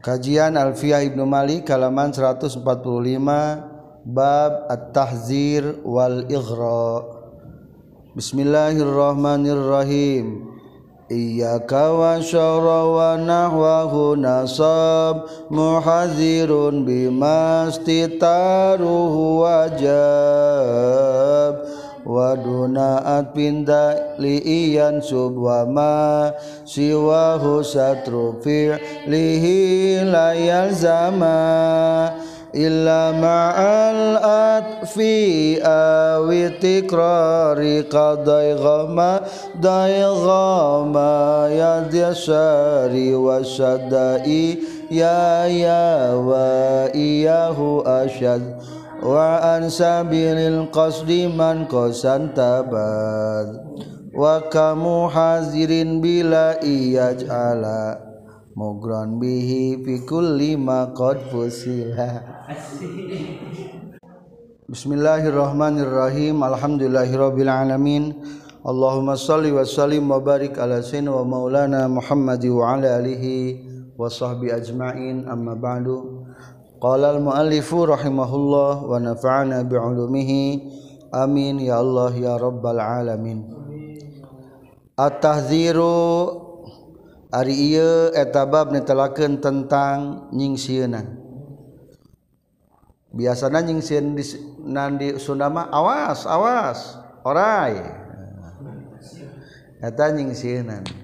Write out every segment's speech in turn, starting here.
Kajian Alfiyah Ibnu Malik halaman 145 bab At-Tahzir wal Ighra. Bismillahirrahmanirrahim. Iyyaka wa syarra wa nahwahu nasab muhazirun bimastitaruhu wajab wadunaat pinda liiyan subwama siwahu satru fi'lihi layal zama illa ma'al atfi awi tikrari qadai ghama dai ghama ya syari wa syadai ya ya wa iyahu asyad waan sabilil qasdi man qasan tabad. Wa kamu hazirin bila iyaj'ala. Mugran bihi fi kulli ma qad fusila Bismillahirrahmanirrahim. Alhamdulillahirabbil alamin. Allahumma salli wa sallim wa barik ala sayyidina wa maulana Muhammadi wa ala alihi wa sahbi ajma'in. Amma ba'du. Qala al-muallifu rahimahullah wa nafa'ana bi'ulumihi. Amin ya Allah ya rabbal alamin. At-tahziru ari ieu eta bab netelakeun tentang nyingsieunan. Biasana nyingsieun di nan di Sunda mah awas, awas, orai. Eta nyingsieunan.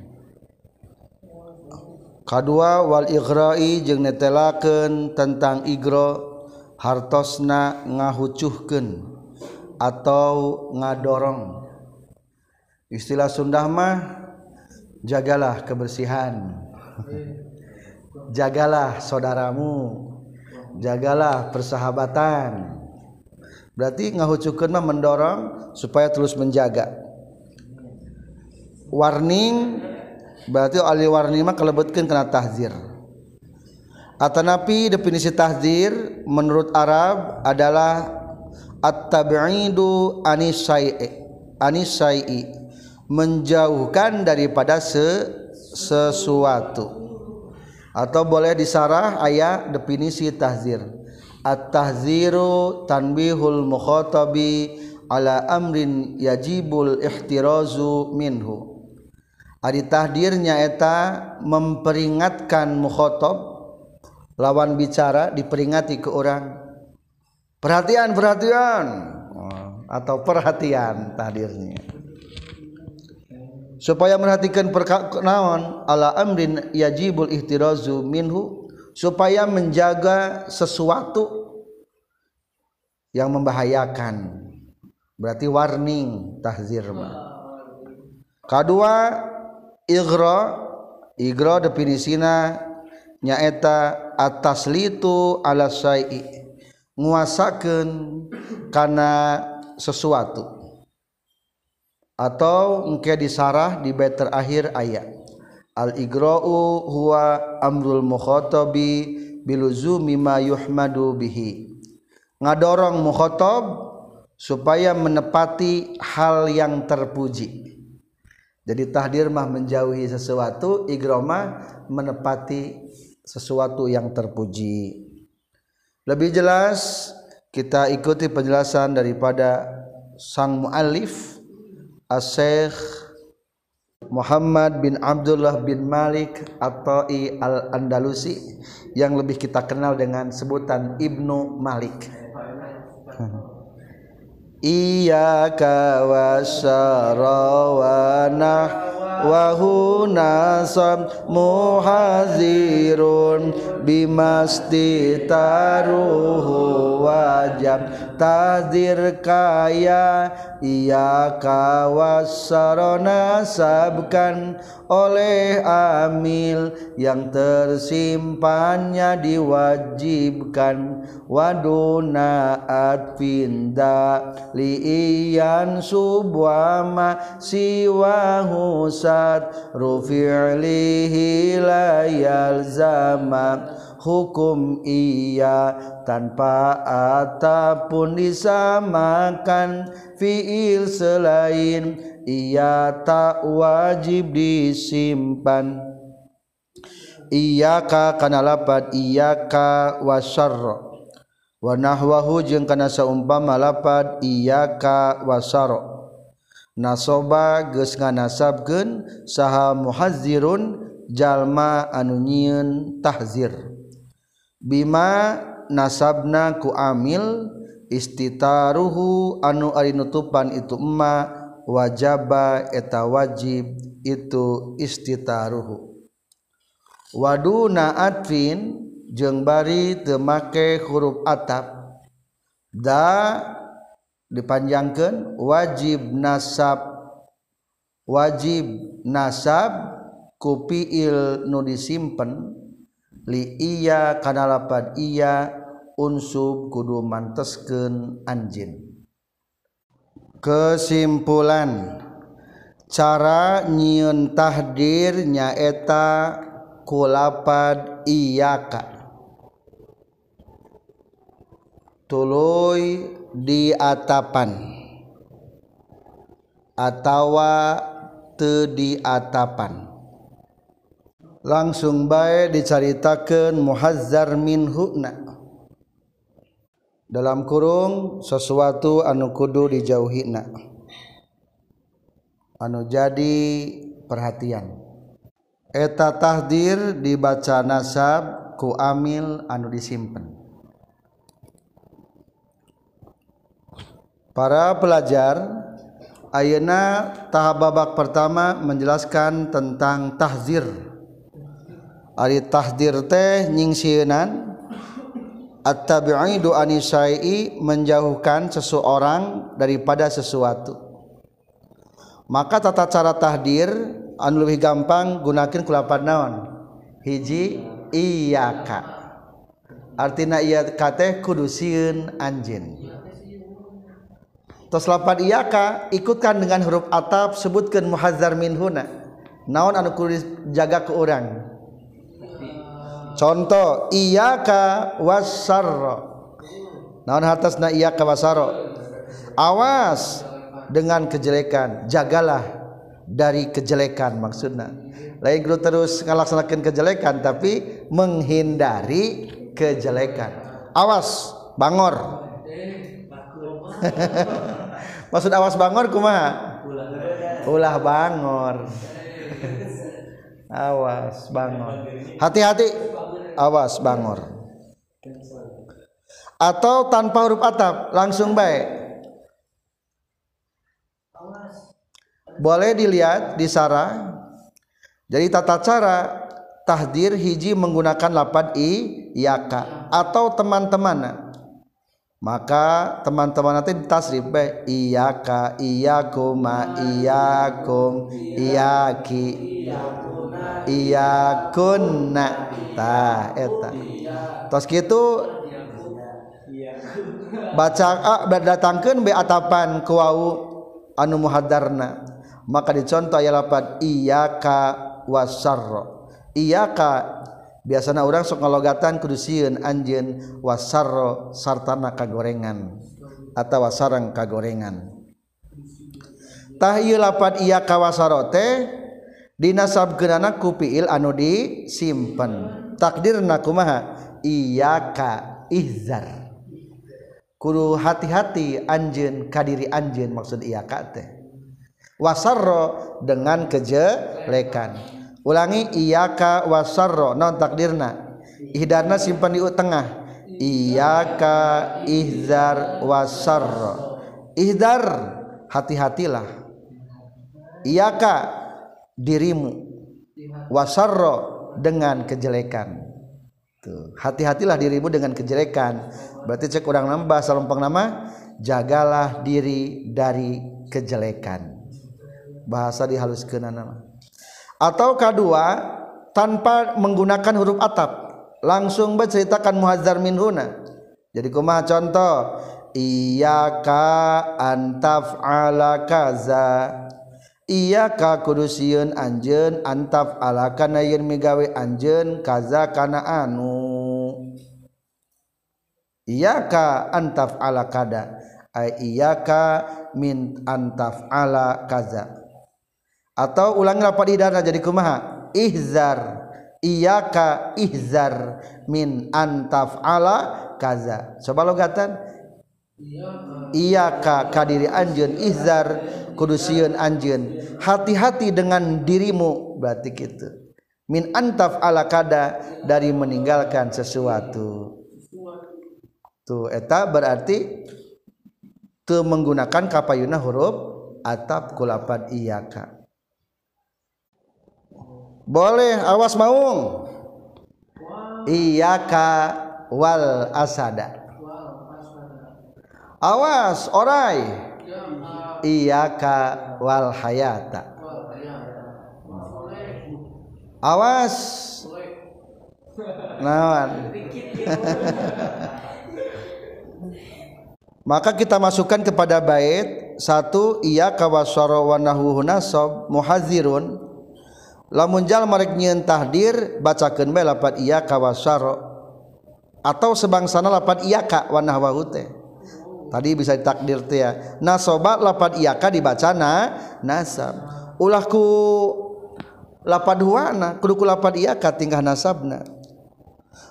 Kadua wal ighra'i jeung netelakeun tentang igro hartosna ngahucuhkeun atau ngadorong. Istilah Sunda mah jagalah kebersihan. Jagalah saudaramu. Jagalah persahabatan. Berarti ngahucuhkeun mah mendorong supaya terus menjaga. Warning berarti ahli warni mah kelebetkeun kena tahzir. Atanapi definisi tahzir menurut Arab adalah at-tab'idu anisai menjauhkan daripada se sesuatu. Atau boleh disarah ayat definisi tahzir. At-tahziru tanbihul mukhatabi ala amrin yajibul ihtirazu minhu tahdirnya eta memperingatkan mukhotob lawan bicara diperingati ke orang. Perhatian perhatian. Atau perhatian tahdirnya. Supaya merhatikan perkakuan ala amrin yajibul ihtirazu minhu. Supaya menjaga sesuatu yang membahayakan. Berarti warning tahzir kedua Ighra Ighra definisina nyaeta atas litu ala syai nguasakeun kana sesuatu. Atau engke disarah di bait terakhir ayat al igra'u huwa amrul mukhatabi biluzumi ma yuhmadu bihi. Ngadorong mukhatab supaya menepati hal yang terpuji jadi tahdir mah menjauhi sesuatu igroma menepati sesuatu yang terpuji. Lebih jelas kita ikuti penjelasan daripada sang muallif As-Syekh Muhammad bin Abdullah bin Malik At-Ta'i Al-Andalusi yang lebih kita kenal dengan sebutan Ibnu Malik Iyyaka wasyara wa nahwahu nasab muhazirun bimasti taruhu wajab tazir kaya ia kawasarona sabkan oleh amil yang tersimpannya diwajibkan waduna atfinda liiyan subwama siwahu sat rufi'lihi layal zaman hukum iya tanpa ataupun disamakan. Fiil selain ia tak wajib disimpan. Iyaka kana lapad iyaka wasarro Wanahwahu jeung kana saumpama lapad iyyaka wasaro. Nasoba geus nganasabkeun saha muhazzirun jalma anu nyieun tahzir. Bima nasabna ku amil istitaruhu anu ari nutupan itu emma wajaba eta wajib itu istitaruhu. Waduna atfin jeung bari teu make huruf atap da dipanjangkan wajib nasab. Wajib nasab ku fiil nu disimpen li iya kana lapad iya unsub kudu manteskeun anjin kesimpulan cara nyieun tahdir nyaeta kulapad iyaka tuluy diatapan atawa te diatapan langsung baik dicaritakeun muhazzar min hukna dalam kurung sesuatu anu kudu dijauhina. Anu jadi perhatian. Eta tahdir dibaca nasab ku amil anu disimpen. Para pelajar ayeuna tahap babak pertama menjelaskan tentang tahzir. Ari tahdir teh nyingsieunan. At-tabi'idu anisai menjauhkan seseorang daripada sesuatu. Maka tata cara tahdir anu lebih gampang gunakan kulapan naon? Hiji iyaka. Artina iya kate kudusiun anjin tos lapan iyaka ikutkan dengan huruf atap sebutkan muhazzar min huna. Naon anu jaga ke orang contoh iyaka wasarro. Naon hartasna iyaka wasarro? Awas dengan kejelekan. Jagalah dari kejelekan maksudnya lain kudu terus ngalaksanakan kejelekan tapi menghindari kejelekan. Awas bangor maksud awas bangor kumaha? Ulah bangor. Awas bangor. Hati-hati. Awas bangor. Atau tanpa huruf atap langsung baik. Boleh dilihat di sarah. Jadi tata cara tahdir hiji menggunakan lapad i yaka atau teman-teman maka teman-teman nanti tasrif be. Iyaka iyakuma iyakum iyaki iyakunna tah eta. Tos kitu. Baca a berdatangkeun be atapan ku wau anu muhadarna maka dicontoh aya lapan iyaka wasarra iyaka biasanya orang sok ngalogatan kudu sieun anjeun wasarro sartana kagorengan atau sarang kagorengan. Tah ieu lapan iya kawasaro teh dinasabkeunana ku fiil anu disimpen takdirna kumaha? Iyyaka ihzar. Kudu hati-hati anjeun kadiri anjeun maksud iyyaka teh. Wasarro dengan kejelekan. Ulangi iyyaka wasarro non takdirna. Ihdana simpan di tengah. Iyyaka ihzar wasarro ihdar hati-hatilah. Iyyaka dirimu. Wasarro dengan kejelekan. Hati-hatilah dirimu dengan kejelekan. Berarti cek orang nambah salumpang nama jagalah diri dari kejelekan. Bahasa dihaluskan nama atau kedua tanpa menggunakan huruf atap. Langsung berceritakan muhazzar min huna. Jadi kumaha contoh iyyaka antaf ala kaza Iya ka kudusiun anjen antaf alakana yen migawe anjen kaza kana anu. Iya ka antaf ala kada ay iya ka min antaf ala kaza atau ulangi lapat idana jadi kumaha? Ihzar. Iyaka ihzar min antaf ala kaza. Coba logatan. Iyaka kadiri anjeun ihzar kudusiun anjeun. Hati-hati dengan dirimu. Berarti gitu. Min antaf ala kada dari meninggalkan sesuatu. Tuh eta berarti tuh menggunakan kapayuna huruf atap kulapan iyaka boleh awas maung. Iyaka wal asada. Awas orai. Iyaka wal hayata. Awas. Nawan maka kita masukkan kepada bait satu iya kawasara wa nahwu nasab lamunjal merek nyieun tahdir bacakan bae lapat iya kawasaro atau sebangsana lapat iya ka wanahwahu teh. Tadi bisa ditakdir teh ya. Nasoba lapat iya ka dibacana nasab. Ulahku lapat huana kudu ku lapat iya ka tingkah nasabna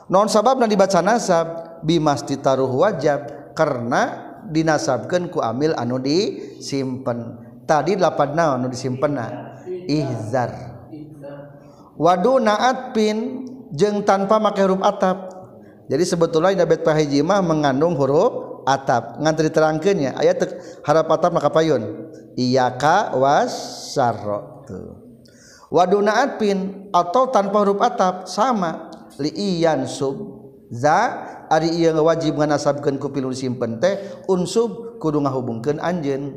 non sababna dibaca nasab bimas ditaruh wajab karena dinasabkan ku amil anu disimpen. Tadi lapat naon anu disimpen ihzar. wadu naatpin jeng tanpa make huruf atap. Jadi sebetulnya dabet pahijimah mengandung huruf atap. Ngantri terangkannya ayat harap atap maka payun iyaka wasarro tuh wadu naatpin atau tanpa huruf atap sama. Li iyan sub za. Ari iya wajib nganasabkeun ku pilun simpen teh unsub kudu ngahubungkeun anjeun.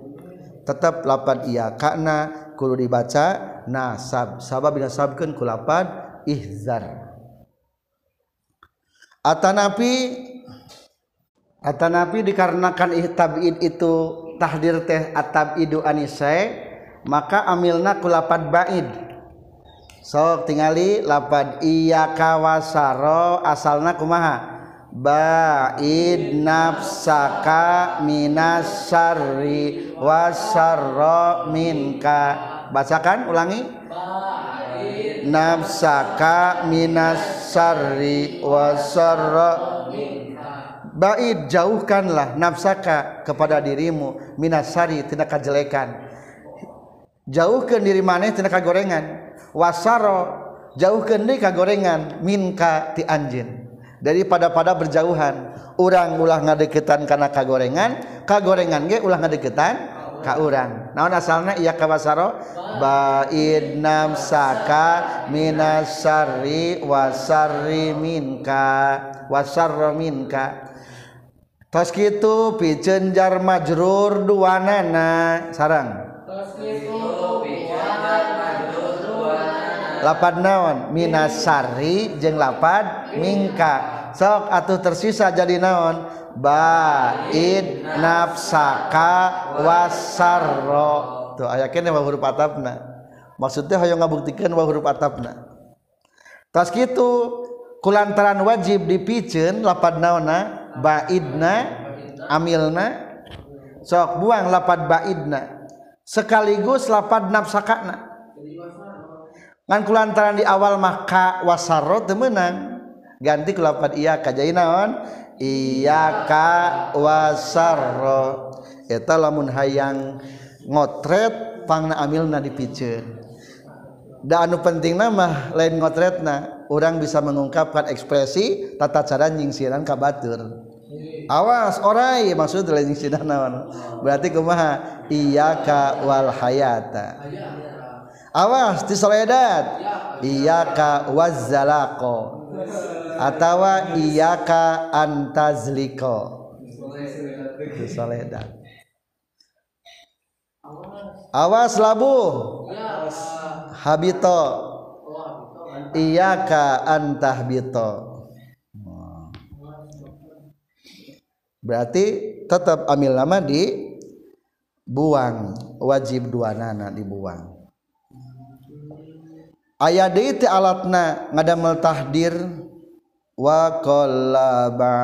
Tetap lapan iya kana kudu dibaca nasab sabab dinasabkeun ku lapan ihzar. Atanapi atanapi dikarenakan ihtabid itu tahdir teh atabidu anisai maka amilna ku lapan baid. Sok tingali lapan iya kawasaro asalna kumaha? baid nafsaka minas syarri wasyarra minka. Bacakan ulangi. Baid nafsaka minas syarri wasyarra Baid jauhkanlah nafsaka kepada dirimu. Minasari tina kajelekan. Jauhkan diri maneh tina kagorengan. Wasaro jauhkan deui kagorengan. Minka ti anjin. daripada pada berjauhan. Orang ulah ngadeketan karena kagorengan kagorengan ge ulah ngadeketan ka urang. Naon asalna? Iya kawasaro baid namsaka minasari wasarri minka. Wasarra minka. Tos kitu pijeun jar majrur duanana. Sarang. Tos kitu. lapad naon? Minasari jeung lapad mingka. Sok atuh tersisa jadi naon? Baid nafsaka wasarro. Tuh aya keneh wa huruf atapna. Maksudnya hoyong ngabuktikeun wa huruf atapna. Tos kitu kulantaran wajib dipiceun lapad naonna baidna amilna. Sok buang lapad baidna. Sekaligus lapad nafsakana. Ngan kulantaran di awal maka wasaro temenang ganti kelapat iya kajai naon? Iya ka wasaro eta lamun hayang ngotret pangna amilna dipiceun da anu penting nama lain ngotretna orang bisa mengungkapkan ekspresi tata cara nyingsiran ka batur. Awas orai maksud lain nyingsiran naon? Berarti kumaha? Iyyaka wal hayata awas di soledat iyaka wazzalaqo atawa iyaka antazliko. Di soledat awas labu. Habito. Iyaka antahbito. Berarti tetap amil nama di buang. Wajib dua nana dibuang aya deui alatna ngadamel tahdir. Wa qallaba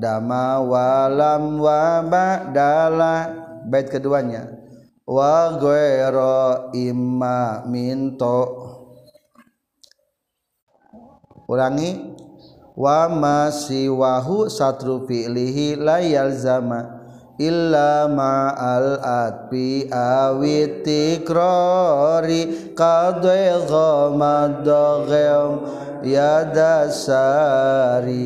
dama walam wa ba'dala. Bait keduanya. Wa ghairu imma minto ulangi. Wama siwahu satru fi'lihi la yalzama illa ma'al atbi awit tikrari qadai ghamad ya dasari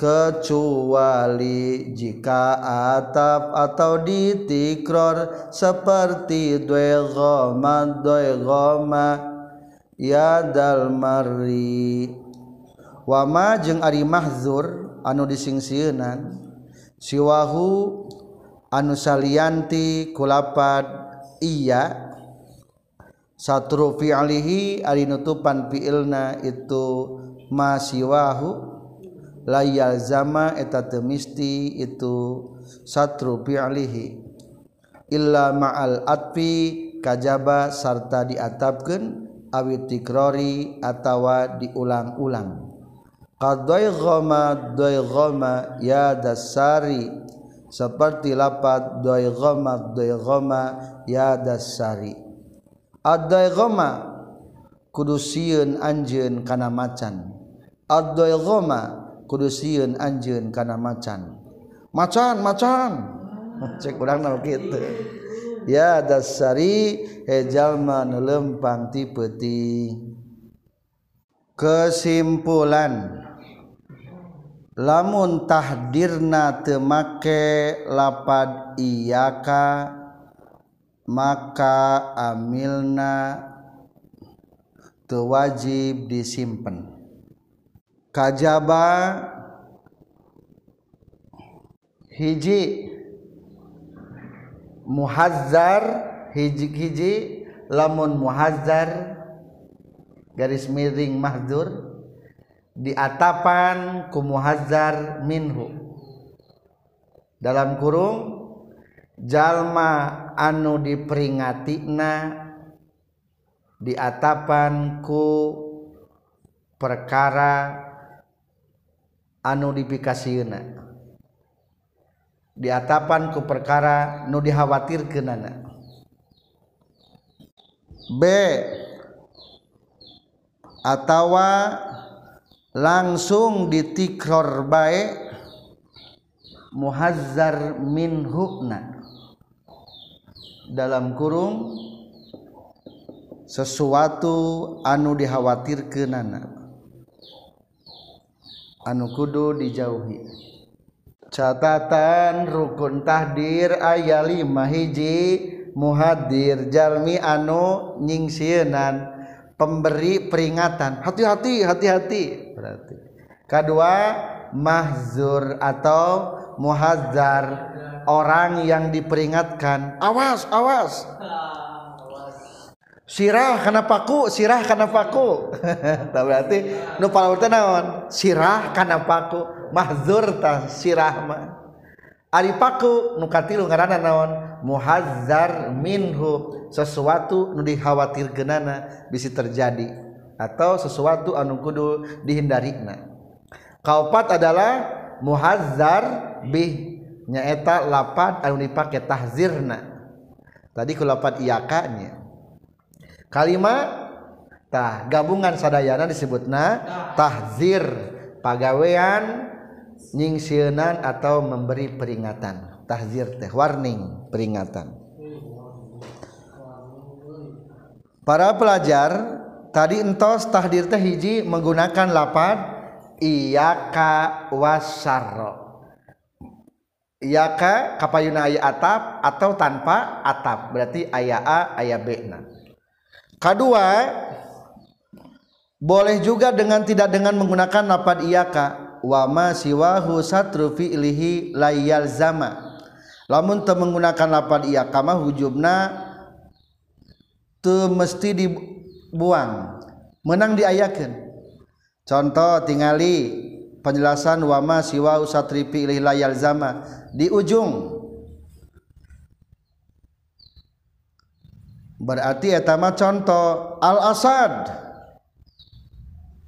kecuali jika atap atau ditikror seperti dwe goma dwe goma ya dalmari wama jeung ari mahzur anu disingsieun siwahu anu salianti kulapad iya. Satru fi'alihi ari nutupan fi'ilna itu ma siwahu. Layal zama eta temisti itu satru fi'alihi illa ma'al atfi kajaba sarta diatapkeun awit tikrori atawa diulang-ulang. Qadaighamma daighamma ya dasari seperti lapat daighamma daighamma ya dasari ad-daighamma kudu sieun anjeun kana macan. Ad-daighamma kudu sieun anjeun kana macan. Macan macan. Cek urang na kitu ya dasari he jalma nu lempang ti kesimpulan lamuntahdirna temake lapad iyaka maka amilna tewajib disimpan kajaba hiji muhazzar hiji hiji lamun muhazzar garis miring mahdur diatapan ku muhazzar minhu. Dalam kurung jalma anu diperingatina diatapan ku perkara anu dipikasieuna diatapan ku perkara nu dikhawatirkeunana. B. Atawa langsung ditikror baik muhazzar min hukna dalam kurung sesuatu anu dikhawatirkeunana. Anu kudu dijauhi. Catatan rukun tahdir aya lima hiji muhadir jalmi anu nyingsieunan. Pemberi peringatan. Hati-hati hati-hati. berarti. Kedua mahzur atau muhazzar orang yang diperingatkan. Awas awas. Sirah karena paku sirah karena paku. Tak berarti nu palawur naon? Sirah karena paku. Mahzur ta sirah mah. Ari paku nu katilu ngaranna naon? Muhazzar minhu sesuatu nu dikhawatirkeunana bisa terjadi. atau sesuatu anu kudu dihindari. Kaupat adalah muhazzar bih nyaeta lapat anu dipake tahzirna tadi ku lapat iyakanya kalimat tah gabungan sadayana disebutna tahzir pagawean nyingsieunan atau memberi peringatan. Tahzir teh warning peringatan. Para pelajar tadi entos tahdir teh hiji menggunakan lapad. Iyaka wasarro. Iyaka kapayuna aya atap atau tanpa atap. Berarti aya A aya B. Nah. Kedua boleh juga dengan tidak dengan menggunakan lapad iyaka. Wama siwahu satru fi'lihi layal zama. Lamun teu menggunakan lapad iyaka mah hujubna mesti dibuang menang diayakan contoh tinggali penjelasan wama siwa usatripi ilih layal zama. Di ujung. Berarti etama contoh al asad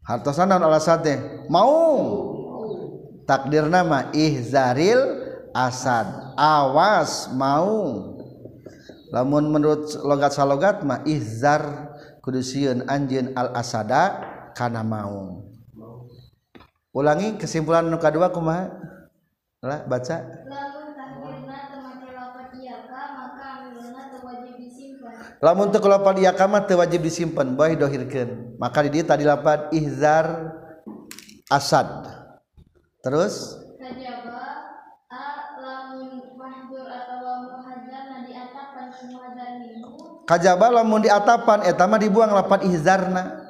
hartosan al asad deh mau takdir nama ihzaril asad. Awas mau lamun menurut logat salogat mah ihzar kudusiun anjeun al asada kana maung. Ulangi kesimpulan nuka kadua kumaha? Lah baca. Lamun teu kalapan ieu mah teu wajib disimpen bae dohirkeun. Maka di dieu tadi lapan ihzar asad. Terus? kajaba lamun diatapan eta mah dibuang lapan ihzarna.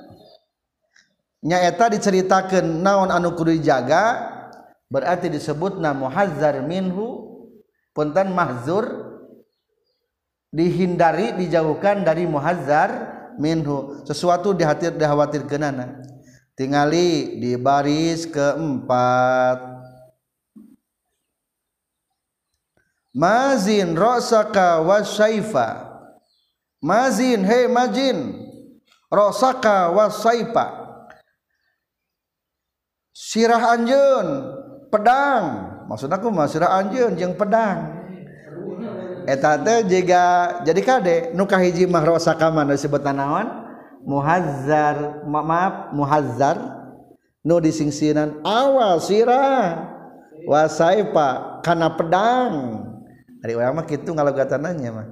Nyaeta diceritakan naon anu kudu dijaga berarti disebutna muhazzar minhu punten mahzur dihindari dijauhkan dari muhazzar minhu. Sesuatu dihatir dikhawatir kenana tingali di baris keempat. Mazin rosaka wasaifa mazin he majin rosaka wasaipa sirah anjeun pedang. Maksud aku mah sirah anjeun jeung pedang. Eta teh jiga jadi kade nu kahiji mah rosaka mah nu naon muhazzar ma maaf muhazzar. Nu disingsinan awal sirah wasaipa kana pedang. Ari urang mah kitu ngalogatan mah.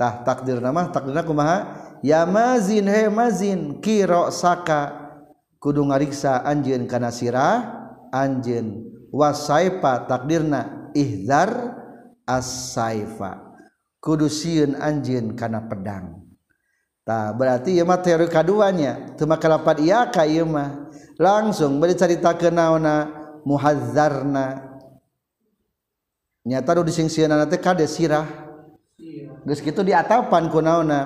Tah takdir nama takdirna kumaha ya mazin he mazin kiro saka. Kudu ngariksa anjeun kana sirah anjeun. Wasaifa takdirna ihzar as-saifa. Kudu sieun anjeun kana pedang. Tah berarti ieu mah teori kaduanya teu make lapan iya ka ieu mah. Langsung bari caritakeun naonna muhazzarna nyata nu disingsieunana teh kade sirah geus kitu di atapan ku naonna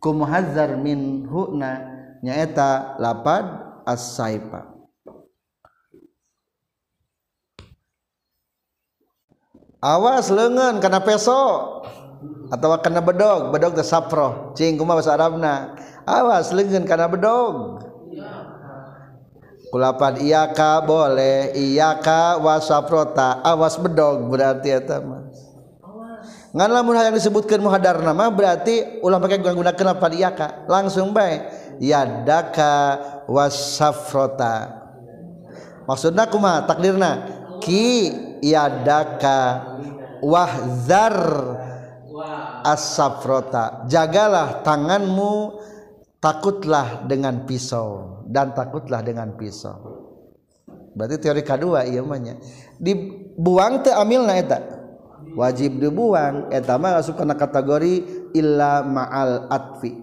ku muhazzar min huna nyaeta lapad as-saifa awas leungeun kana peso atau karena bedog bedog teh sapro. Cing kumaha bahasa Arabna? Awas leungeun kana bedog. Kulapan iyaka boleh. Iyaka wasaprota awas bedog berarti eta mah ngan lamun yang disebutkan muhadar nama berarti ulah pakai gunakan lapan iyaka langsung bae yadaka wasafrota. Maksudna kumaha? Takdirna. Ki yadaka wahzar as-safrota jagalah tanganmu takutlah dengan pisau dan takutlah dengan pisau. Berarti teori kedua iya namanya dibuang teu amilna eta wajib dibuang. Etama masuk karena kategori illa ma'al atfi.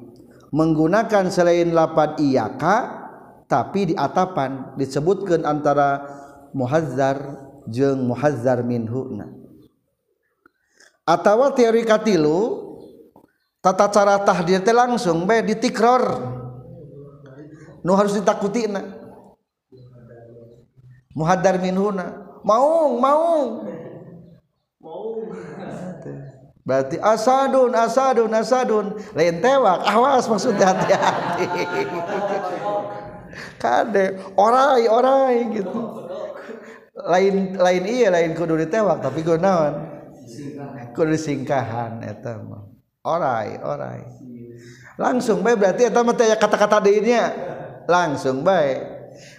Menggunakan selain lapad iyaka tapi di atapan. Disebutkan antara muhazzar jeng muhazzar minhuna atau teori katilu tata cara tahdir teh langsung be ditikror. Nu harus ditakutina muhaddar minhuna maung maung. Berarti asadun asadun asadun. Lain tewak awas maksudnya hati-hati. Kade orai orai gitu. Lain lain iya lain kudu ditewak tapi gue naon? Kudu singkahan eta mah. Orai orai. Langsung bae berarti eta mah kata-kata deunya langsung bae.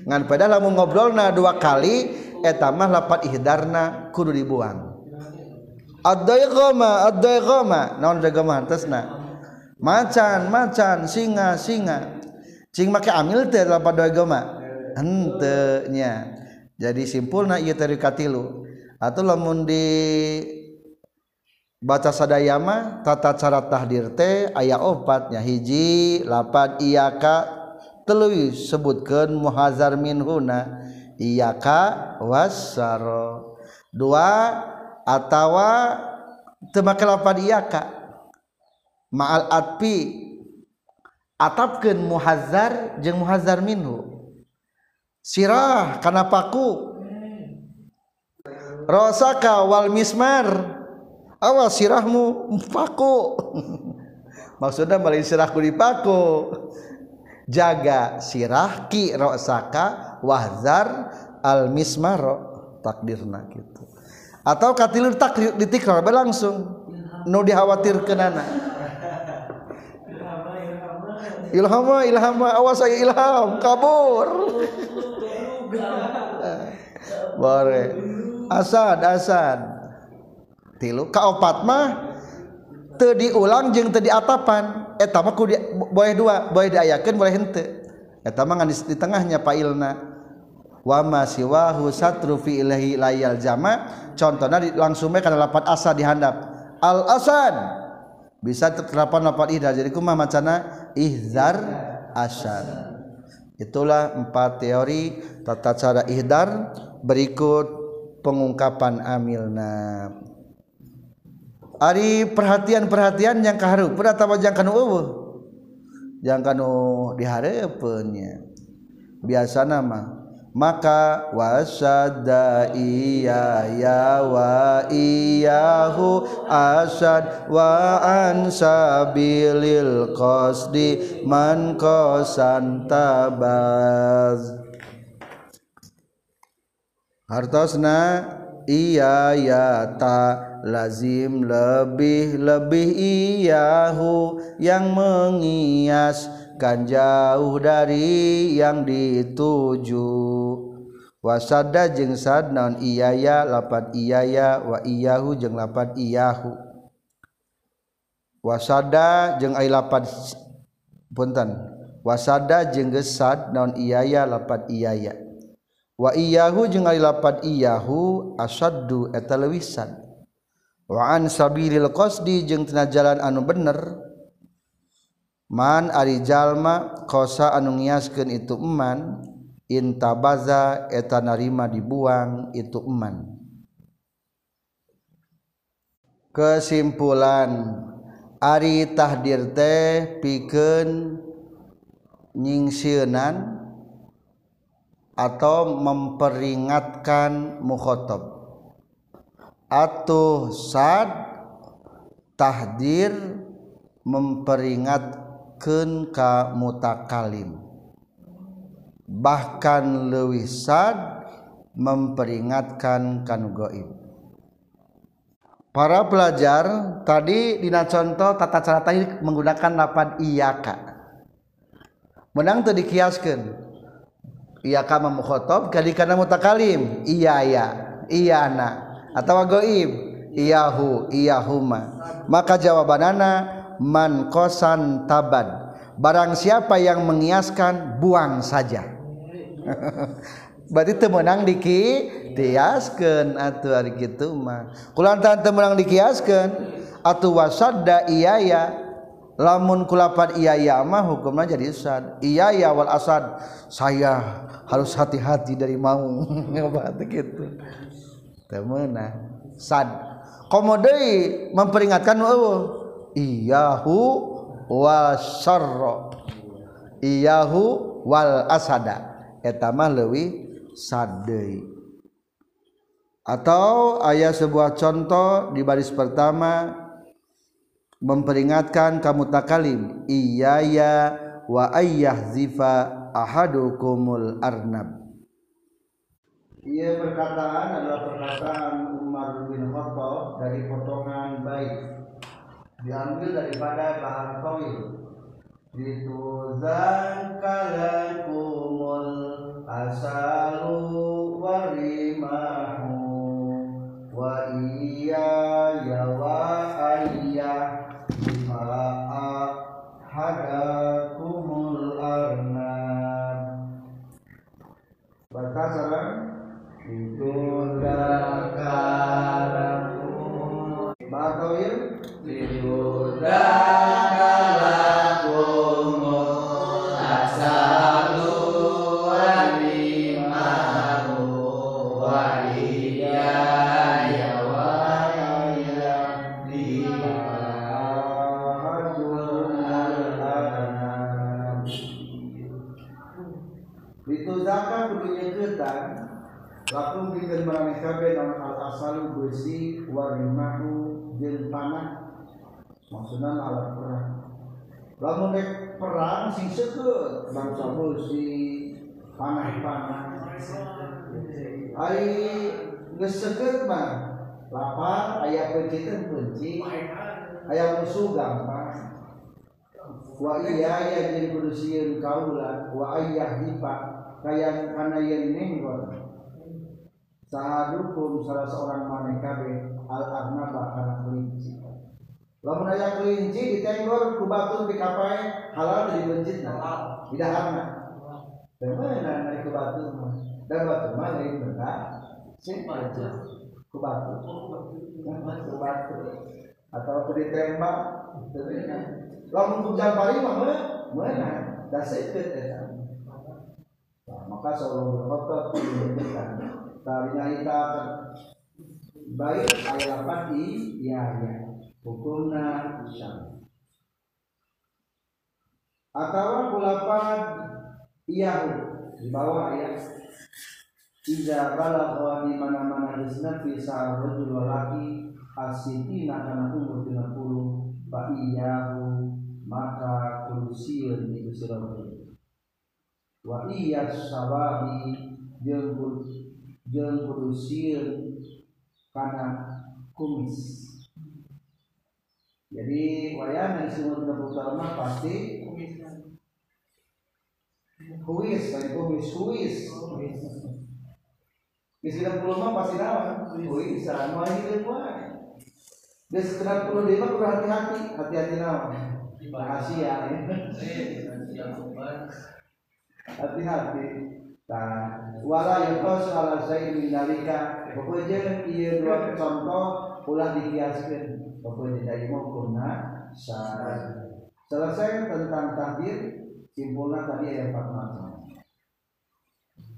Ngan padahal lamun ngobrolna dua kali eta mah lapat ihdarna kudu dibuang ad-daiqama ad-daiqama naon daiqama hartosna macan macan singa singa. Cing make amil teh dalam daiqama henteu nya. Jadi simpulna ieu teh katilu atau lamun di baca sadayama tata cara tahdir teh aya opatnya hiji lapan iyaka telu sebutkeun muhazar minhuna. Iyaka wasaro dua atawa temake lapan iyaka ma'al atpi atapkeun muhazar jeung muhazar minhu. Sirah kana paku rosaka wal mismar. Awas sirahmu paku. Maksudnya balik sirahku di paku jaga sirah ki rosaka wahzar al mismaro takdirna gitu atau katilir tak ditikrar langsung. Nu dikhawatirkan anak ilham ilham awas saya ilham kabur. Bare. Asad asad. Tilu kaopat mah teu diulang jeung teu diatapan. Eta mah kudu boleh dua boleh diayakeun boleh henteu. Eta mah di tengahnya pailna wa ma siwahu satru fi ilahi layal jama. Contohna langsung kana lapat asa dihandap al asad bisa terlapan lapat ihdar. Jadi kumaha macana ihzar asad itulah empat teori tata cara ihdar berikut pengungkapan amilna. Ari perhatian-perhatian yang kaharu. Pernah tahu yang kanu eueuh yang kanu dihareupeunnya biasa nama maka wasada iya ya wa iyahu asad wa an sabilil qasdi man qasan tabaz. Hartosna iya ya ta lazim lebih lebih iyahu yang mengias kan jauh dari yang dituju wasada jeung sad naon iyaya lapat iyaya wa iyahu jeung lapat iyahu. Wasada jeung ai lapat punten. Wasada jeung gesad naon iyaya lapat iyaya. Wa iyahu jeung ai lapat iyahu asaddu eta wa an sabilil qasdi jeung tina jalan anu bener. Man ari jalma qosa anu ngiaskeun itu eman. intabaza eta narima dibuang itu eman. Kesimpulan Ari tahdir teh pikeun nyingsieunan atau memperingatkan mukhotob. Atau sad tahdir memperingatkan ka mutakalim bahkan lewisad memperingatkan kan goib para pelajar tadi dina contoh tata cara tadi menggunakan lapan iyaka. Menang tuh dikiaskan. Iyaka memukhotob kali karena mutakalim. Iya ya iya na atau goib iyahu iyahuma. Maka jawabanana man kosan tabad barang siapa yang mengiaskan buang saja berarti temenang diki tiaskan atau hari gitu mah. Kulantan temenang dikiaskan atau wasada iyaya. Lamun kulapan iyaya mah hukumnya jadi sad iya ya wal asad. Saya harus hati-hati dari mau. Ngebat gitu temenang sad. Komodei memperingatkan oh iyahu wal iyahu wal asada. Eta mah leuwih sadei. Atau ayat sebuah contoh di baris pertama memperingatkan kamu takalim iyaya wa ayyah zifa ahadukumul arnab. Ia perkataan adalah perkataan Umar bin Khattab dari potongan baik diambil daripada bahan toil itu zakalakumul asalu warimahu wa iya ya wa ayya bima hadakumul arnab. Baca itu zakalakumul maksudna alat perang. Lamun rek perang sing seukeut bangsa besi panah-panah. Ai geus seukeut mah lapar aya penci teh penci aya musuh gampang. Wa iya ya jeung kudu sieun kaula wa ayah dipa kaya kana yen nenggon sahadukum salah seorang maneh kabeh al arnaba kana kelinci lamun aya kelinci ditenggor ku batu di kapai halal di masjid nah. Tidak harna Bagaimana naik ke batu mah dan batu mah lain benda simpel aja. Ke batu ke batu atau ke ditembak. Lamun hujan pari mah mana dah seket eta maka sallallahu berkhotob menyebutkan talinya kita baik ayat lapan i ya ya hukumna syam atau kulapan iyahu di bawah ayat. Iza balagha di mana-mana disna fi sa'arul laki asitina kana umur 30 fa iyahu maka kulusieun itu sirah wa iya sawabi jeung jeung kulusieun kana kumis jadi wayana semua kita mah pasti kuis kan kumis kuis di sekitar puluh mah pasti nawan kuis sama hidup wae di sekitar puluh lima kudu hati-hati. Hati-hati nawan rahasia hati-hati. Nah, wala yukos ala zain min dalika pokoknya iya dua contoh ulah dikiaskan pokoknya dari mau kuna syarat selesai tentang takdir simpulnya tadi ayat 46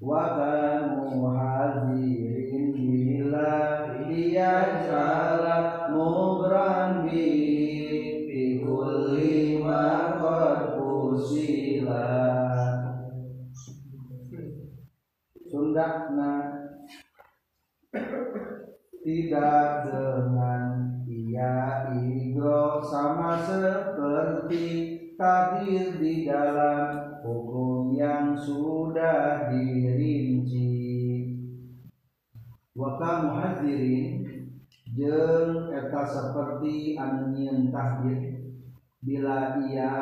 wa kanu hadirin bila dia jala mubran bi kulli ma qad usila. Sundakna tidak dengan ia igro sama seperti takdir di dalam hukum yang sudah dirinci. Waka muhadzirin jeng eta seperti nyieun takdir. Bila ia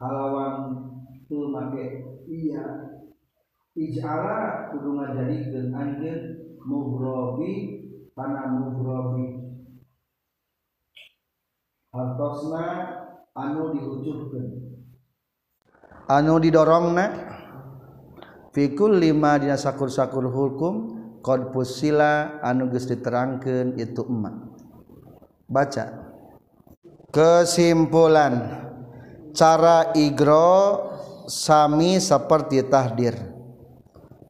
halawan tu make iya ij'ala kudu ngajadikeun anjeun mughrabi kana mughrabi hartosna anu diucupkeun anu didorongna? Fikul lima dina sakur-sakur hukum qad pusila anu geus diterangkeun itu emak. Baca. Kesimpulan. Cara igro sami seperti tahdir.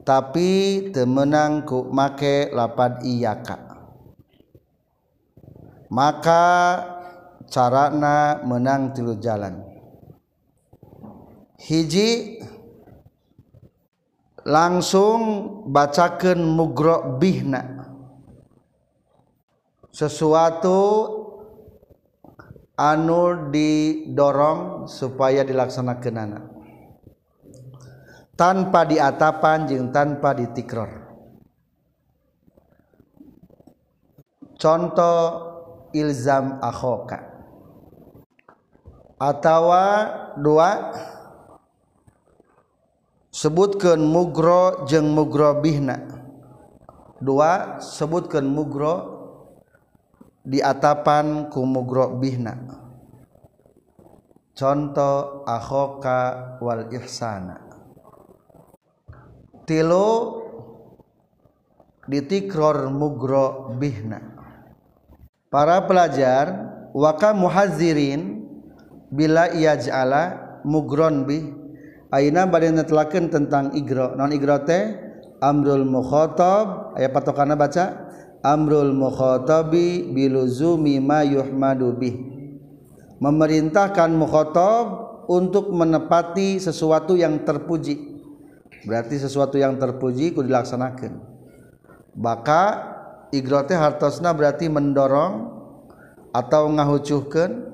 Tapi temenang ku make lapad iyaka maka carana menang tilu jalan. Hiji langsung bacakan mugro bihna sesuatu anu didorong supaya dilaksanakan anak tanpa diatapan jeng tanpa ditikror. Contoh ilzam akhoka. Atawa dua sebutkan mugro jeung mugro bihna dua sebutkan mugro diatapan ku mugro bihna contoh akhoka wal ihsana. Tilu ditikror mugro bihna para pelajar waka muhazirin bila ja'ala mugron bih aina bade netelakeun tentang igro. Non igro teh amrul mukhatab aya patokana baca amrul mukhatabi biluzumi ma yuhmadu bih memerintahkan mukhatab untuk menepati sesuatu yang terpuji. Berarti sesuatu yang terpuji ku dilaksanakan. Baka igrote hartosna berarti mendorong atau ngahucuhkan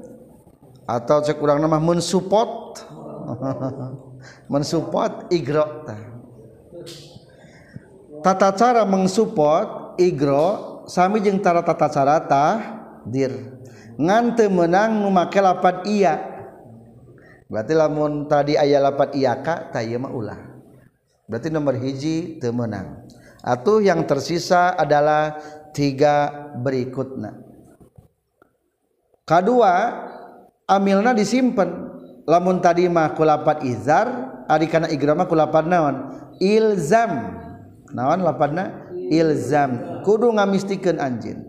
atau cek kurang nama mensupport mensupport igro. Tata cara mensupport igro sami jeung tara tata cara tahdir ngan teu menang nu make lapan iya berarti lamun tadi ayat lapat iyaka tayyama ulah. Berarti nomor hiji temenang atau yang tersisa adalah tiga berikutnya. Kedua amilna disimpan. Lamun tadi mah kulapat izar ari kana igrama kulapat naon? Ilzam. Naon lapatna ilzam. Kudu ngamistikeun anjeun.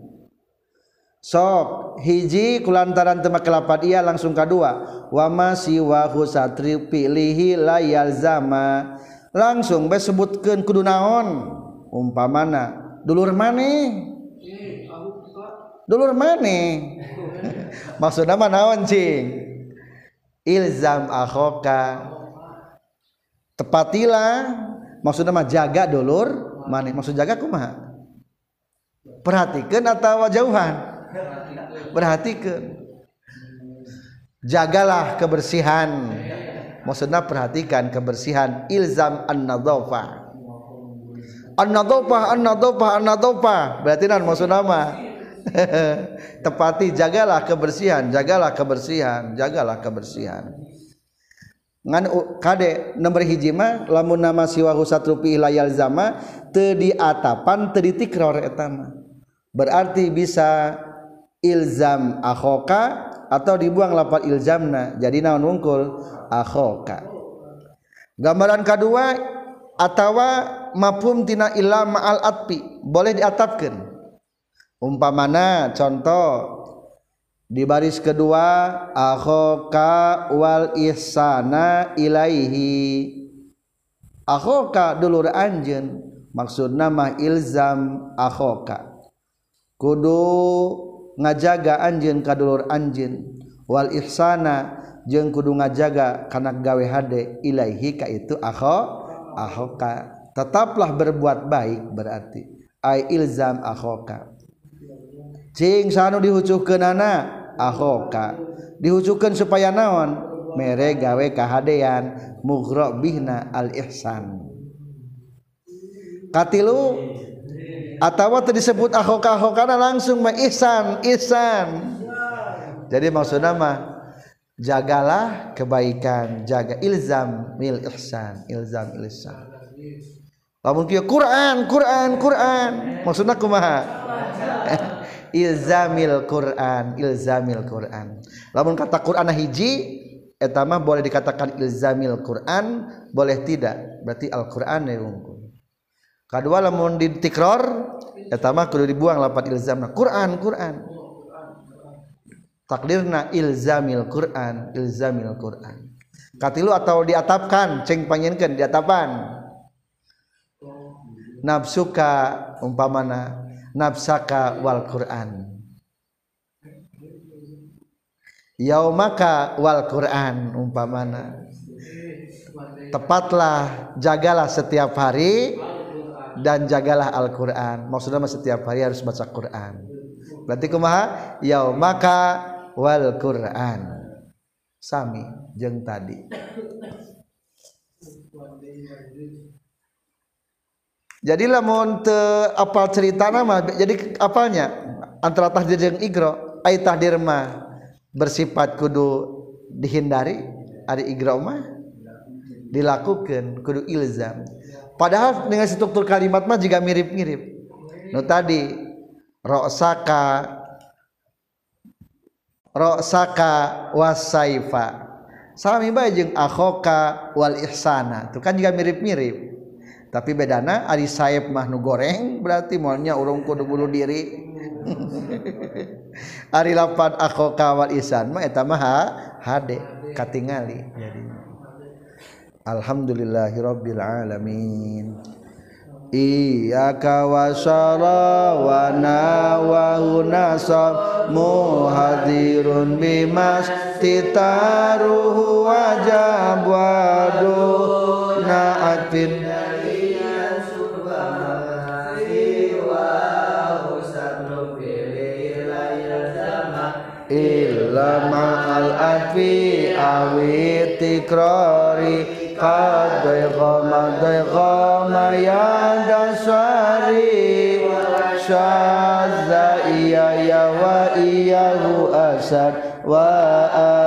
Sok hiji kulantaran tema kelapat iya langsung kedua wama siwahu satri pilihi layal zama. Langsung be sebutkan kudu naon umpamana dulur mane? Dulur mane? Maksudnya mana naon cing ilzam akhoka. Tepatilah maksudnya mah jaga dulur mane. Maksud jaga kumaha? Perhatikan atau jauhan. Perhatikan. Jagalah kebersihan. Maksudnya perhatikan kebersihan. Ilzam an-nadhafah an-nadhafah an-nadhafah an-nadhafah berarti nan maksud nama. Tepati jagalah kebersihan jagalah kebersihan jagalah kebersihan. Ngan kade nomor hiji mah lamun nama siwahu satrupi layal zama teu di atapan teu ditikror eta berarti bisa ilzam akhoka atau dibuang lapat ilzamna. Jadi naon wungkul? Akhoka. Gambaran kedua atawa mafhum tina illa ma'al atpi. Boleh diatapkan umpamana contoh di baris kedua akhoka wal ihsana ilaihi. Akhoka dulur anjen maksud nama ilzam akhoka. Kudu ngajaga anjen ka dulur anjen wal ihsana jeung kudu ngajaga kana gawe hade ilaihi ka itu akho akhoka. Tetaplah berbuat baik berarti. Ai ilzam akhoka. Cing sanu dihucukeun anak akhoka. Dihucukeun supaya naon? Mere gawe kahadean mughra bihna al ihsan katilu atawa disebut ahoka ahokana langsung mah ihsan ihsan. Jadi maksudnya mah jagalah kebaikan jaga ilzam mil ihsan ilzam ilsan lamun kieu Quran Quran Quran. Maksudna kumaha? Ilzamil Quran ilzamil Quran. Lamun kata Quran hiji eta mah boleh dikatakan ilzamil Quran boleh tidak? Berarti Al-Qur'an ya kedua lamun ditikror eta mah kudu dibuang lapat ilzamna. Quran Quran. Takdirna ilzamil Quran ilzamil Quran. Katilu atau diatapkan ceng panjenkeun diatapan nafsuka umpamana nafsaka wal Quran. Yaumaka wal Quran umpamana. Tepatlah jagalah setiap hari dan jagalah Al-Quran. Maksudnya setiap hari harus baca Quran. Berarti kumaha? Maka wal Quran. Sami jeng tadi jadi lamun te apal cerita nama jadi apalnya? Antara tahdir jeung igro ai tahdir mah bersifat kudu dihindari ada igro mah dilakukan kudu ilzam. Padahal dengan struktur kalimat mah juga mirip-mirip. No tadi roksaka roksaka wasaifa. Sami bae jeung akhoka wal ihsana. Itu kan juga mirip-mirip tapi bedana Ari sayap mahnu goreng berarti malnya urung kudu bulu diri. Ari lapan aku kawal isan mah eta mah hade katingali. Jadi Alhamdulillahirabbil alamin. Iyyaka wa sarawana wa hunasab muhadirun bimas titaruhu wajab wadu na'atin مع الأنف أو التكرار قد ضيغم ضيغم يد ساري شاذ إياه وإياه أسد وأسد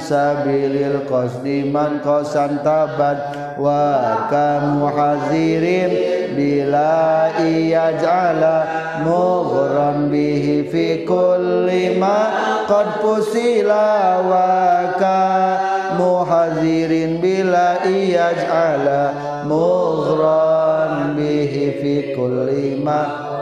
sabilil qasdiman qasan tabat wa kamu hazirin bila iyaj'ala mughran bihi fi kulli ma qad pusila wa kamu hazirin bila iyaj'ala mughran bihi fi kulli ma